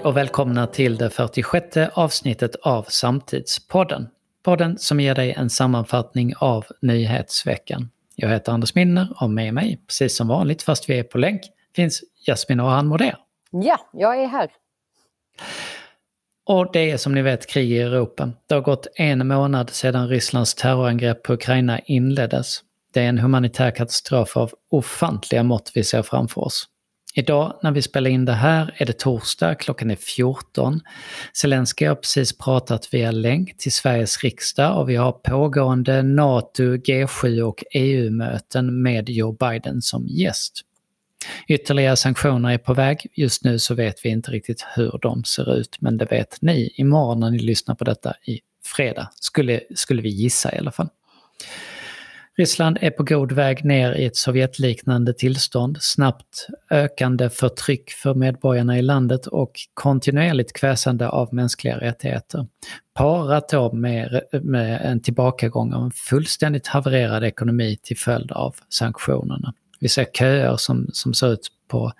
Hej och välkomna till det 46 avsnittet av Samtidspodden. Podden som ger dig en sammanfattning av nyhetsveckan. Jag heter Anders Minner och med mig, precis som vanligt fast vi är på länk, finns Jasmin Orhan Moder. Ja, jag är här. Och det är som ni vet krig i Europa. Det har gått en månad sedan Rysslands terrorangrepp på Ukraina inleddes. Det är en humanitär katastrof av ofantliga mått vi ser framför oss. Idag när vi spelar in det här är det torsdag, klockan är 14. Zelenskyj har precis pratat via länk till Sveriges riksdag och vi har pågående NATO, G7 och EU-möten med Joe Biden som gäst. Ytterligare sanktioner är på väg. Just nu så vet vi inte riktigt hur de ser ut, men det vet ni imorgon när ni lyssnar på detta i fredag. Skulle, skulle vi gissa i alla fall. Ryssland är på god väg ner i ett Sovjetliknande tillstånd, snabbt ökande förtryck för medborgarna i landet och kontinuerligt kväsande av mänskliga rättigheter. Parat då med, med en tillbakagång av en fullständigt havererad ekonomi till följd av sanktionerna. Vi ser köer som, som såg, ut på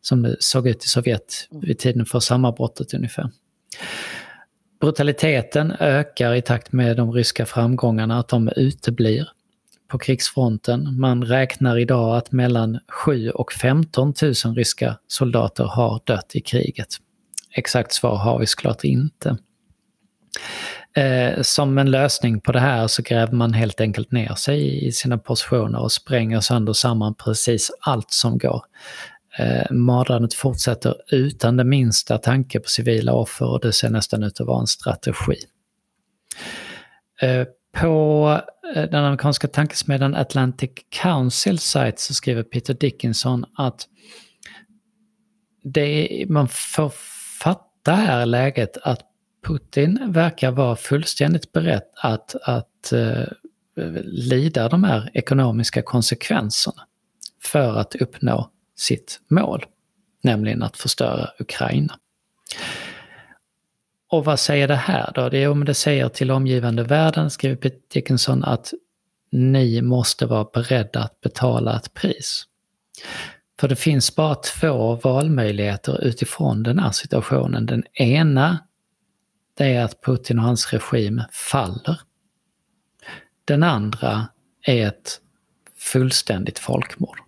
som såg ut i Sovjet vid tiden för sammanbrottet ungefär. Brutaliteten ökar i takt med de ryska framgångarna, att de uteblir på krigsfronten. Man räknar idag att mellan 7 och 15 000 ryska soldater har dött i kriget. Exakt svar har vi såklart inte. Eh, som en lösning på det här så gräver man helt enkelt ner sig i sina positioner och spränger sönder samman precis allt som går. Eh, fortsätter utan det minsta tanke på civila offer och det ser nästan ut att vara en strategi. Eh, på eh, den amerikanska tankesmedjan Atlantic Council site så skriver Peter Dickinson att det, man får fatta här läget att Putin verkar vara fullständigt beredd att, att uh, lida de här ekonomiska konsekvenserna för att uppnå sitt mål, nämligen att förstöra Ukraina. Och vad säger det här då? Det, jo, men det säger till omgivande världen, skriver Peter Dickinson, att ni måste vara beredda att betala ett pris. För det finns bara två valmöjligheter utifrån den här situationen. Den ena, det är att Putin och hans regim faller. Den andra är ett fullständigt folkmord.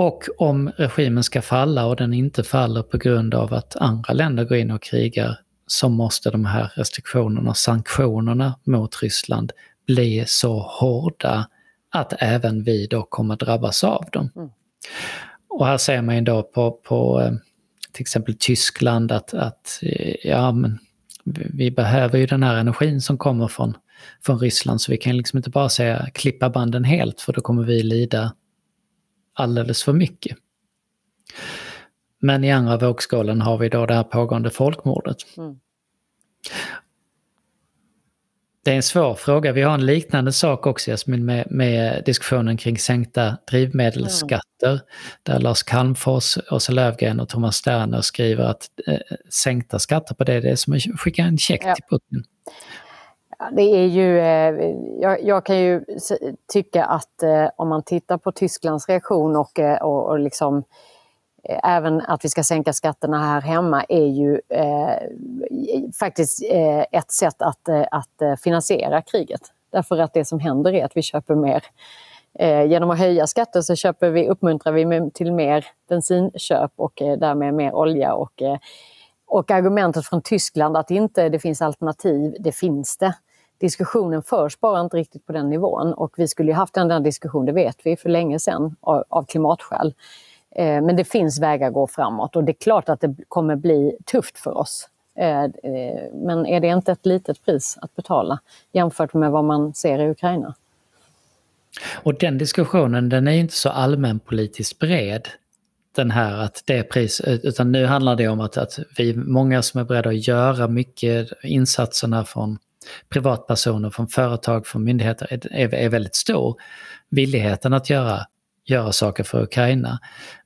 Och om regimen ska falla och den inte faller på grund av att andra länder går in och krigar så måste de här restriktionerna, sanktionerna mot Ryssland bli så hårda att även vi då kommer drabbas av dem. Mm. Och här ser man ju då på, på eh, till exempel Tyskland att, att ja, men vi behöver ju den här energin som kommer från, från Ryssland så vi kan liksom inte bara säga klippa banden helt för då kommer vi lida alldeles för mycket. Men i andra vågskålen har vi då det här pågående folkmordet. Mm. Det är en svår fråga. Vi har en liknande sak också Jasmin med, med diskussionen kring sänkta drivmedelsskatter. Mm. Där Lars Calmfors, Åsa Lövgren och Thomas Sterner skriver att eh, sänkta skatter på det, det är som att skicka en check ja. till Putin. Det är ju, eh, jag, jag, kan ju tycka att eh, om man tittar på Tysklands reaktion och, eh, och, och liksom, även att vi ska sänka skatterna här hemma är ju eh, faktiskt ett sätt att, att finansiera kriget. Därför att det som händer är att vi köper mer. Eh, genom att höja skatter så köper vi, uppmuntrar vi till mer bensinköp och eh, därmed mer olja. Och, och argumentet från Tyskland att inte det finns alternativ, det finns det diskussionen förs bara inte riktigt på den nivån. Och vi skulle ju haft den där diskussionen, det vet vi, för länge sedan av, av klimatskäl. Eh, men det finns vägar att gå framåt och det är klart att det kommer bli tufft för oss. Eh, eh, men är det inte ett litet pris att betala jämfört med vad man ser i Ukraina? Och den diskussionen den är inte så allmänpolitiskt bred den här att det är pris, eh, utan nu handlar det om att, att vi många som är beredda att göra mycket insatserna från privatpersoner, från företag, från myndigheter är, är väldigt stor. Villigheten att göra, göra saker för Ukraina.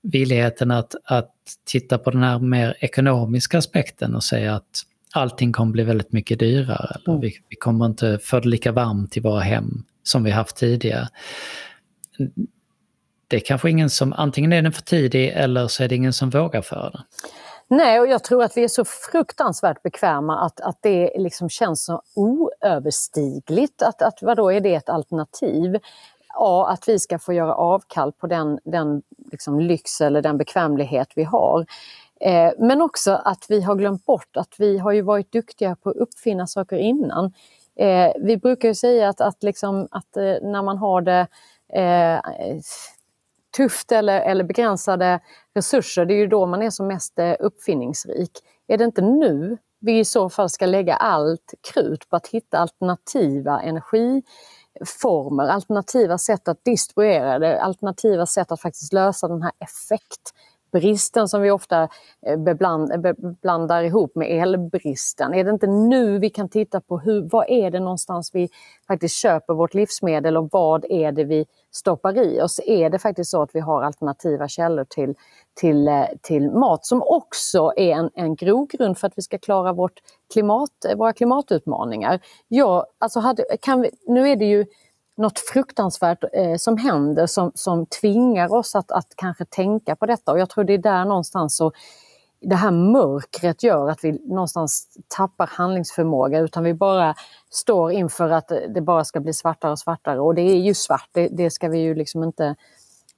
Villigheten att, att titta på den här mer ekonomiska aspekten och säga att allting kommer bli väldigt mycket dyrare. Eller mm. vi, vi kommer inte få det lika varmt i våra hem som vi haft tidigare. Det är kanske ingen som, antingen är den för tidig eller så är det ingen som vågar för det. Nej, och jag tror att vi är så fruktansvärt bekväma att, att det liksom känns så oöverstigligt. Att, att vadå, är det ett alternativ? Ja, att vi ska få göra avkall på den, den liksom lyx eller den bekvämlighet vi har. Eh, men också att vi har glömt bort att vi har ju varit duktiga på att uppfinna saker innan. Eh, vi brukar ju säga att, att, liksom, att eh, när man har det eh, tufft eller, eller begränsade resurser, det är ju då man är som mest eh, uppfinningsrik. Är det inte nu vi i så fall ska lägga allt krut på att hitta alternativa energiformer, alternativa sätt att distribuera det, alternativa sätt att faktiskt lösa den här effekt bristen som vi ofta eh, eh, blandar ihop med elbristen. Är det inte nu vi kan titta på hur, vad är det någonstans vi faktiskt köper vårt livsmedel och vad är det vi stoppar i oss? Är det faktiskt så att vi har alternativa källor till, till, eh, till mat som också är en, en grogrund för att vi ska klara vårt klimat, våra klimatutmaningar? Ja, alltså hade, kan vi, nu är det ju något fruktansvärt eh, som händer som, som tvingar oss att, att kanske tänka på detta. Och jag tror det är där någonstans så det här mörkret gör att vi någonstans tappar handlingsförmåga utan vi bara står inför att det bara ska bli svartare och svartare. Och det är ju svart, det, det ska vi ju liksom inte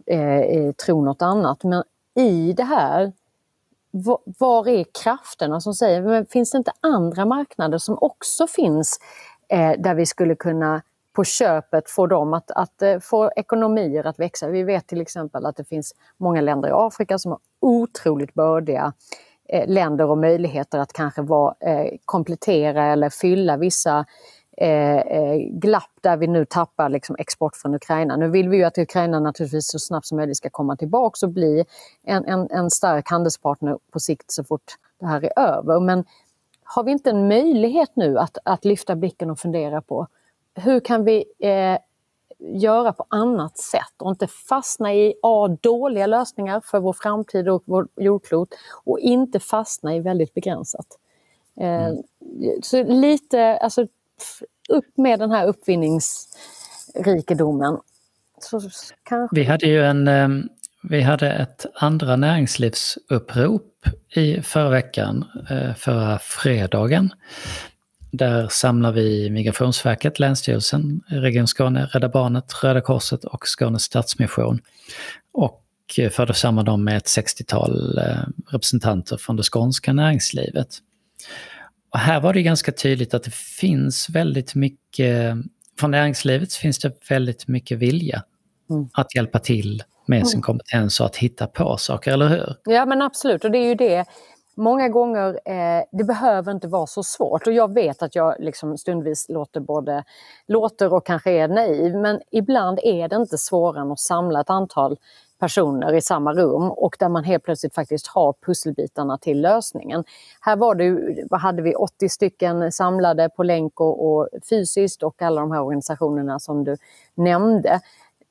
eh, eh tro något annat. Men i det här, var, var är krafterna som säger, men finns det inte andra marknader som också finns eh, där vi skulle kunna på köpet få dem att, att eh, få ekonomier att växa. Vi vet till exempel att det finns många länder i Afrika som har otroligt bördiga eh, länder och möjligheter att kanske vara, eh, komplettera eller fylla vissa eh, eh, glapp där vi nu tappar liksom export från Ukraina. Nu vill vi ju att Ukraina naturligtvis så snabbt som möjligt ska komma tillbaks och bli en, en, en stark handelspartner på sikt så fort det här är över. Men har vi inte en möjlighet nu att, att lyfta blicken och fundera på hur kan vi eh, göra på annat sätt och inte fastna i A, dåliga lösningar för vår framtid och vår jordklot och inte fastna i väldigt begränsat. Eh, mm. Så lite, alltså upp med den här uppfinningsrikedomen. Så, kanske... Vi hade ju en, eh, vi hade ett andra näringslivsupprop i förra veckan, eh, förra fredagen, där samlar vi Migrationsverket, Länsstyrelsen, Region Skåne, Rädda Barnet, Röda Korset och Skånes Stadsmission. Och förde samman dem med ett 60-tal eh, representanter från det skånska näringslivet. Och här var det ganska tydligt att det finns väldigt mycket, från näringslivet finns det väldigt mycket vilja mm. att hjälpa till med sin mm. kompetens och att hitta på saker, eller hur? Ja men absolut, och det är ju det många gånger, eh, det behöver inte vara så svårt. Och jag vet att jag liksom stundvis låter både låter och kanske är naiv, men ibland är det inte svårare än att samla ett antal personer i samma rum och där man helt plötsligt faktiskt har pusselbitarna till lösningen. Här var det, hade vi, 80 stycken samlade på länk och, och fysiskt och alla de här organisationerna som du nämnde.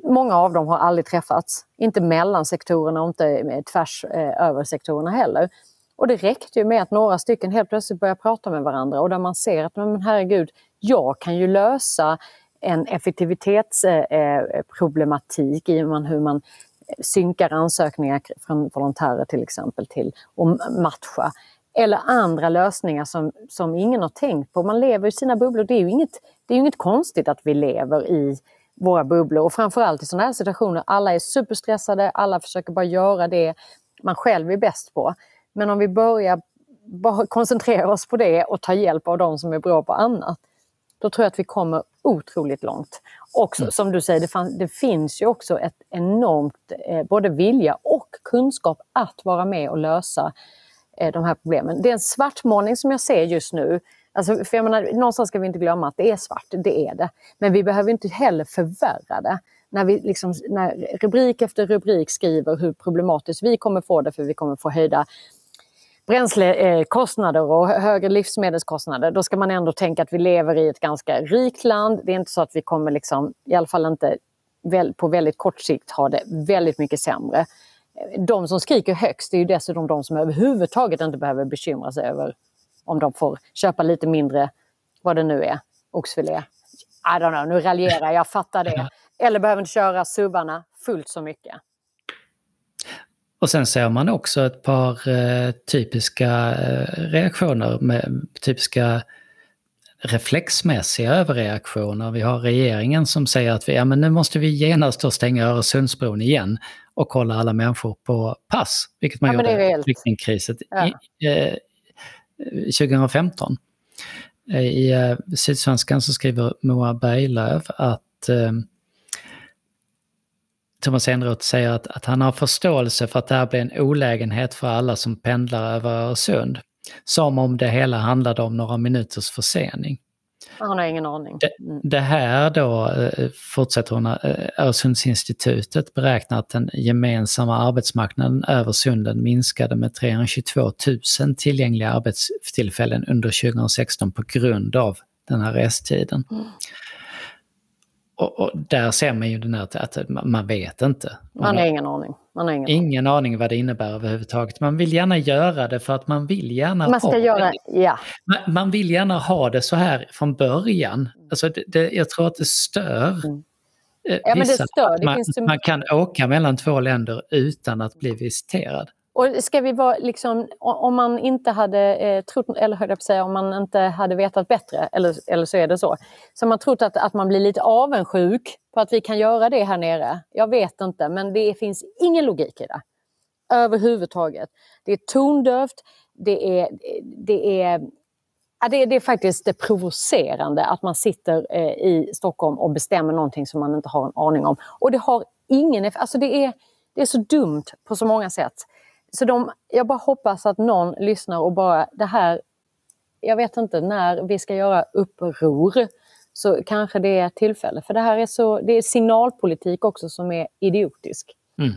Många av dem har aldrig träffats, inte mellan sektorerna och inte eh, tvärs eh, över sektorerna heller. Och det räckte ju med att några stycken helt plötsligt började prata med varandra och där man ser att men herregud, jag kan ju lösa en effektivitetsproblematik eh, eh, i hur man synkar ansökningar från volontärer till exempel till att matcha. Eller andra lösningar som, som ingen har tänkt på. Man lever i sina bubblor. Det är ju inget, det är inget konstigt att vi lever i våra bubblor och framförallt i sådana här situationer. Alla är superstressade, alla försöker bara göra det man själv är bäst på. Men om vi börjar bara koncentrera oss på det och ta hjälp av de som är bra på annat, då tror jag att vi kommer otroligt långt. Och mm. som du säger, det, fann, det, finns ju också ett enormt eh, både vilja och kunskap att vara med och lösa eh, de här problemen. Det är en svartmålning som jag ser just nu. Alltså, för jag menar, någonstans ska vi inte glömma att det är svart, det är det. Men vi behöver inte heller förvärra det. När, vi liksom, när rubrik efter rubrik skriver hur problematiskt vi kommer få det för vi kommer få höjda bränslekostnader och högre livsmedelskostnader, då ska man ändå tänka att vi lever i ett ganska rikt land. Det är inte så att vi kommer, liksom, i alla fall inte på väldigt kort sikt, ha det väldigt mycket sämre. De som skriker högst är ju dessutom de som överhuvudtaget inte behöver bekymra sig över om de får köpa lite mindre, vad det nu är, oxfilé. I don't know, nu raljerar jag, fattar det. Eller behöver inte köra suvarna fullt så mycket. Och sen ser man också ett par eh, typiska eh, reaktioner, med typiska reflexmässiga överreaktioner. Vi har regeringen som säger att vi, ja, men nu måste vi genast stänga Öresundsbron igen och kolla alla människor på pass, vilket man ja, gjorde i flyktingkrisen ja. eh, 2015. I eh, Sydsvenskan så skriver Moa Berglöf att eh, Thomas Eneroth säger att, att han har förståelse för att det här blir en olägenhet för alla som pendlar över Öresund. Som om det hela handlade om några minuters försening. Han har ingen aning. Mm. Det, det, här då, eh, fortsätter hon, eh, Öresundsinstitutet beräknar att den gemensamma arbetsmarknaden över sunden minskade med 322 000 tillgängliga arbetstillfällen under 2016 på grund av den här restiden. Mm. Och, och, där ser man ju den här att man vet inte. Man, har ingen aning. Man har ingen, ingen aning vad det innebär överhuvudtaget. Man vill gärna göra det för att man vill gärna man ska ha göra, det. Ja. Man, man, vill gärna ha det så här från början. Alltså det, det, jag tror att det stör mm. Eh, ja, men det stör. Det man, man kan åka mellan två länder utan att bli visiterad. Och ska vi vara liksom, om man inte hade eh, trott, eller höll jag på att säga, om man inte hade vetat bättre, eller, eller så är det så. Så man trott att, att man blir lite avundsjuk på att vi kan göra det här nere. Jag vet inte, men det finns ingen logik i det. Överhuvudtaget. Det är tondövt, det är, det är Ja, det, är, det är faktiskt det provocerande att man sitter eh, i Stockholm och bestämmer någonting som man inte har en aning om. Och det har ingen effekt. Alltså det är, det är så dumt på så många sätt. Så de, jag bara hoppas att någon lyssnar och bara, det här, jag vet inte när vi ska göra uppror så kanske det är tillfälle. För det här är så, det är signalpolitik också som är idiotisk. Mm.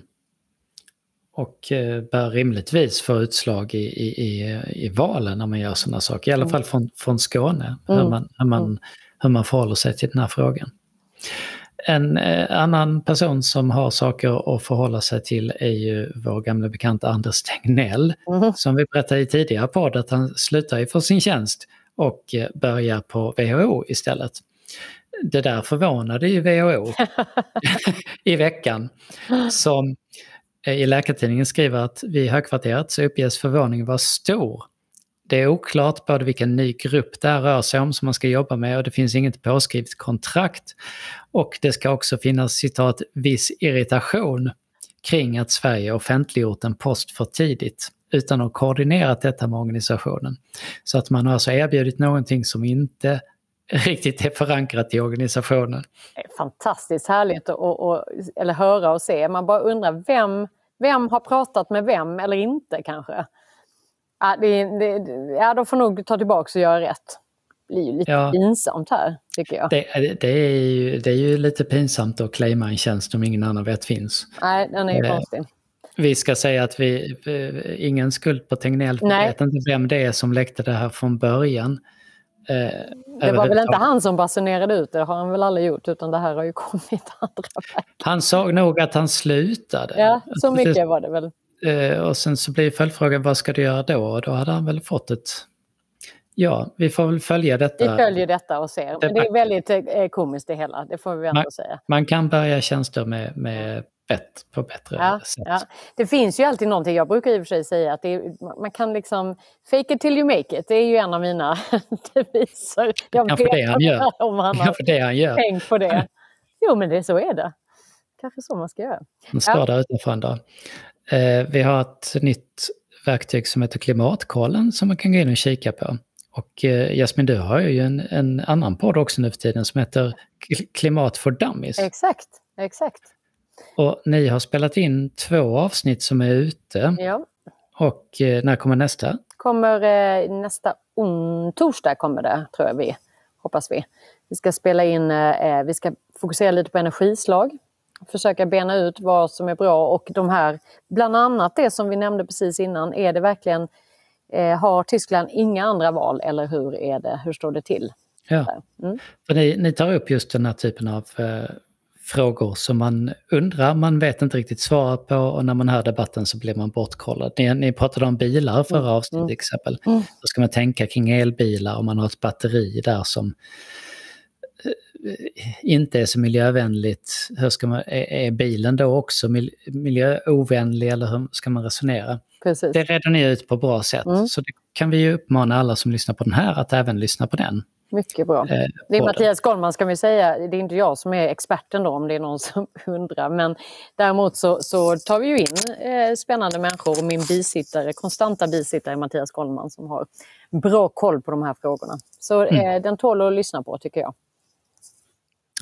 Och eh, bör rimligtvis få utslag i, i, i, valen när man gör sådana saker. I alla mm. fall från, från Skåne, mm. hur, man, hur, man, mm. hur man förhåller sig till den här frågan. En eh, annan person som har saker att förhålla sig till är ju vår gamla bekanta Anders Tegnell. Mm. Som vi berättade i tidigare podd att han slutar ju för sin tjänst och eh, börjar på WHO istället. Det där förvånade ju WHO i veckan. Som eh, i Läkartidningen skriver att vid högkvarteret så uppges förvåningen vara stor det är oklart både vilken ny grupp det här rör sig om som man ska jobba med och det finns inget påskrivet kontrakt. Och det ska också finnas citat viss irritation kring att Sverige offentliggjort en post för tidigt utan att ha koordinerat detta med organisationen. Så att man har alltså erbjudit någonting som inte riktigt är förankrat i organisationen. Fantastiskt härligt att, att, eller höra och se. Man bara undrar vem, vem har pratat med vem eller inte kanske? Ja, det, det, ja, de får nog ta tillbaka och göra rätt. Det blir ju lite ja. pinsamt här, tycker jag. Det, det, är ju, det är ju lite pinsamt att claima en tjänst som ingen annan vet finns. Nej, den är ju eh, konstig. Vi ska säga att vi, ingen skuld på Tegnell, vi vet inte vem det är som läckte det här från början. Eh, det var väl inte han som basunerade ut det, det har han väl aldrig gjort, utan det här har ju kommit andra vägar. Han såg nog att han slutade. Ja, så mycket var det väl. Eh, och sen så blir följdfrågan, vad ska du göra då? Och då hade han väl fått ett... Ja, vi får väl följa detta. Vi följer detta och ser. Men det är väldigt eh, komiskt det hela, det får vi ändå man, säga. Man kan börja tjänster med, med bett, på bättre ja, sätt. Ja. Det finns ju alltid någonting, jag brukar i och för sig säga att är, man kan liksom fake it till you make it. Det är ju en av mina deviser. Jag Kanske det han gör. Om han Kanske det han gör. tänkt på det. Jo men det, så är det. Kanske så man ska göra. Han står ja. där utanför en dag. Eh, vi har ett nytt verktyg som heter Klimatkollen som man kan gå in och kika på. Och eh, Jasmin, du har ju en, en annan podd också nu för tiden som heter Klimat for Dummies. Exakt, exakt. Och ni har spelat in två avsnitt som är ute. Ja. Och eh, när kommer nästa? Kommer nästa on torsdag kommer det, tror jag vi. Hoppas vi. Vi ska spela in, vi ska fokusera lite på energislag försöka bena ut vad som är bra och de här, bland annat det som vi nämnde precis innan, är det verkligen, eh, har Tyskland inga andra val eller hur är det, hur står det till? Ja, mm. för ni, ni, tar upp just den här typen av eh, frågor som man undrar, man vet inte riktigt svaret på och när man hör debatten så blir man bortkollad. Ni, ni pratade om bilar förra mm. avsnittet till exempel. Mm. Då ska man tänka kring elbilar om man har ett batteri där som inte är så miljövänligt, hur ska man, är, bilen då också miljöovänlig eller hur ska man resonera? Precis. Det reder ni ut på bra sätt. Mm. Så det kan vi ju uppmana alla som lyssnar på den här att även lyssna på den. Mycket bra. Eh, det är Mattias Goldman ska vi säga, det är inte jag som är experten då om det är någon som undrar. Men däremot så, så tar vi ju in eh, spännande människor och min bisittare, konstanta bisittare Mattias Goldman som har bra koll på de här frågorna. Så mm. eh, den tål att lyssna på tycker jag.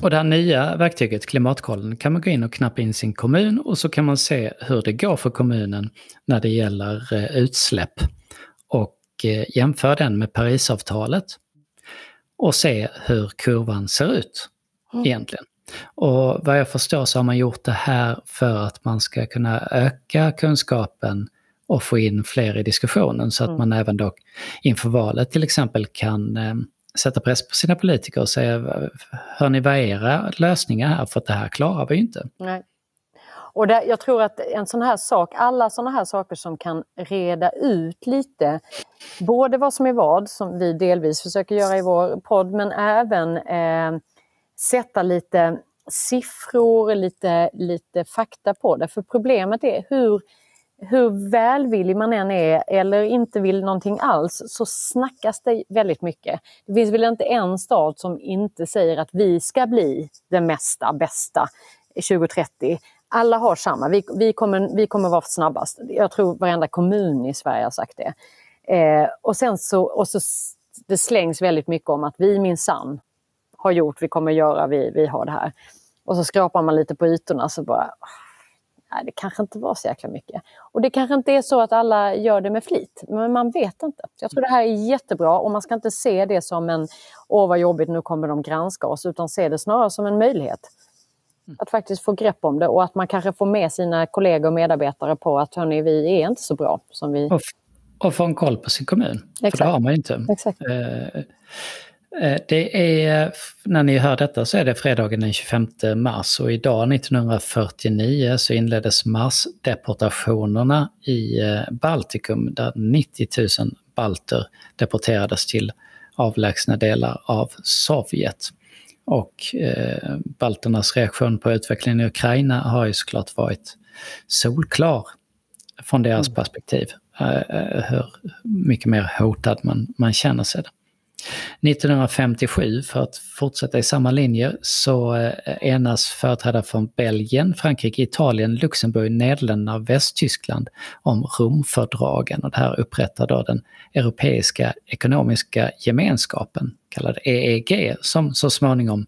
Och det här nya verktyget, Klimatkollen, kan man gå in och knappa in sin kommun och så kan man se hur det går för kommunen när det gäller eh, utsläpp. Och eh, jämföra den med Parisavtalet och se hur kurvan ser ut mm. egentligen. Och vad jag förstår så har man gjort det här för att man ska kunna öka kunskapen och få in fler i diskussionen så att man även då inför valet till exempel kan eh, sätta press på sina politiker och säga hör ni vad är era lösningar här för att det här klarar vi inte. Nej. Och där, jag tror att en sån här sak, alla såna här saker som kan reda ut lite, både vad som är vad, som vi delvis försöker göra i vår podd, men även eh, sätta lite siffror, lite, lite fakta på det. För problemet är hur, hur välvillig man än är eller inte vill någonting alls så snackas det väldigt mycket. Det finns väl inte en stad som inte säger att vi ska bli det mesta, bästa 2030 alla har samma, vi, vi, kommer, vi kommer vara snabbast. Jag tror varenda kommun i Sverige har sagt det. Eh, och sen så, och så det slängs väldigt mycket om att vi minsann har gjort, vi kommer göra, vi, vi har det här. Och så skrapar man lite på ytorna så bara, ah nej det kanske inte var så jäkla mycket. Och det kanske inte är så att alla gör det med flit, men man vet inte. Jag tror det här är jättebra och man ska inte se det som en, åh vad jobbigt, nu kommer de granska oss, utan se det snarare som en möjlighet. Mm. Att faktiskt få grepp om det och att man kanske får med sina kollegor och medarbetare på att hörni, vi är inte så bra som vi... Och, och få en koll på sin kommun. Exakt. För det har man ju inte. Exakt. Eh, eh, det är, när ni hör detta så är det fredagen den 25 mars och idag 1949 så inleddes marsdeportationerna i eh, Baltikum där 90 000 balter deporterades till avlägsna delar av Sovjet. Och eh, balternas reaktion på utvecklingen i Ukraina har ju såklart varit solklar från deras mm. perspektiv. Eh, eh hur mycket mer hotad man, man känner sig. 1957, för att fortsätta i samma linje, så eh, enas företrädare från Belgien, Frankrike, Italien, Luxemburg, Nederländerna och Västtyskland om Romfördragen. Och det här upprättar då den Europeiska ekonomiska gemenskapen, kallad EEG, som så småningom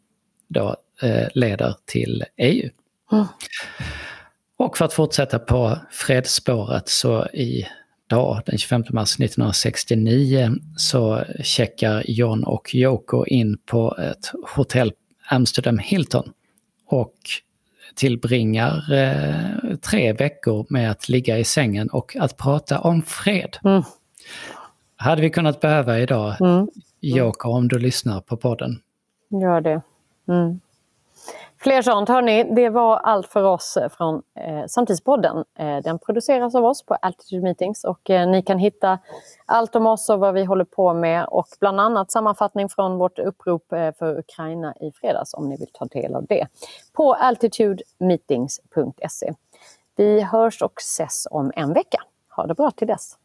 då eh, leder till EU. Mm. Och för att fortsätta på fredsspåret så i dag, den 25 mars 1969, så checkar John och Yoko in på ett hotell Amsterdam Hilton och tillbringar eh, tre veckor med att ligga i sängen och att prata om fred. Mm. Hade vi kunnat behöva idag, mm. Yoko, om du lyssnar på podden. Gör det. Mm. Fler sånt. Hörni, det var allt för oss eh, från eh, Samtidspodden. Eh, den produceras av oss på Altitude Meetings och eh, ni kan hitta allt om oss och vad vi håller på med och bland annat sammanfattning från vårt upprop eh, för Ukraina i fredags om ni vill ta del av det på altitudemeetings.se. Vi hörs och ses om en vecka. Ha det bra till dess.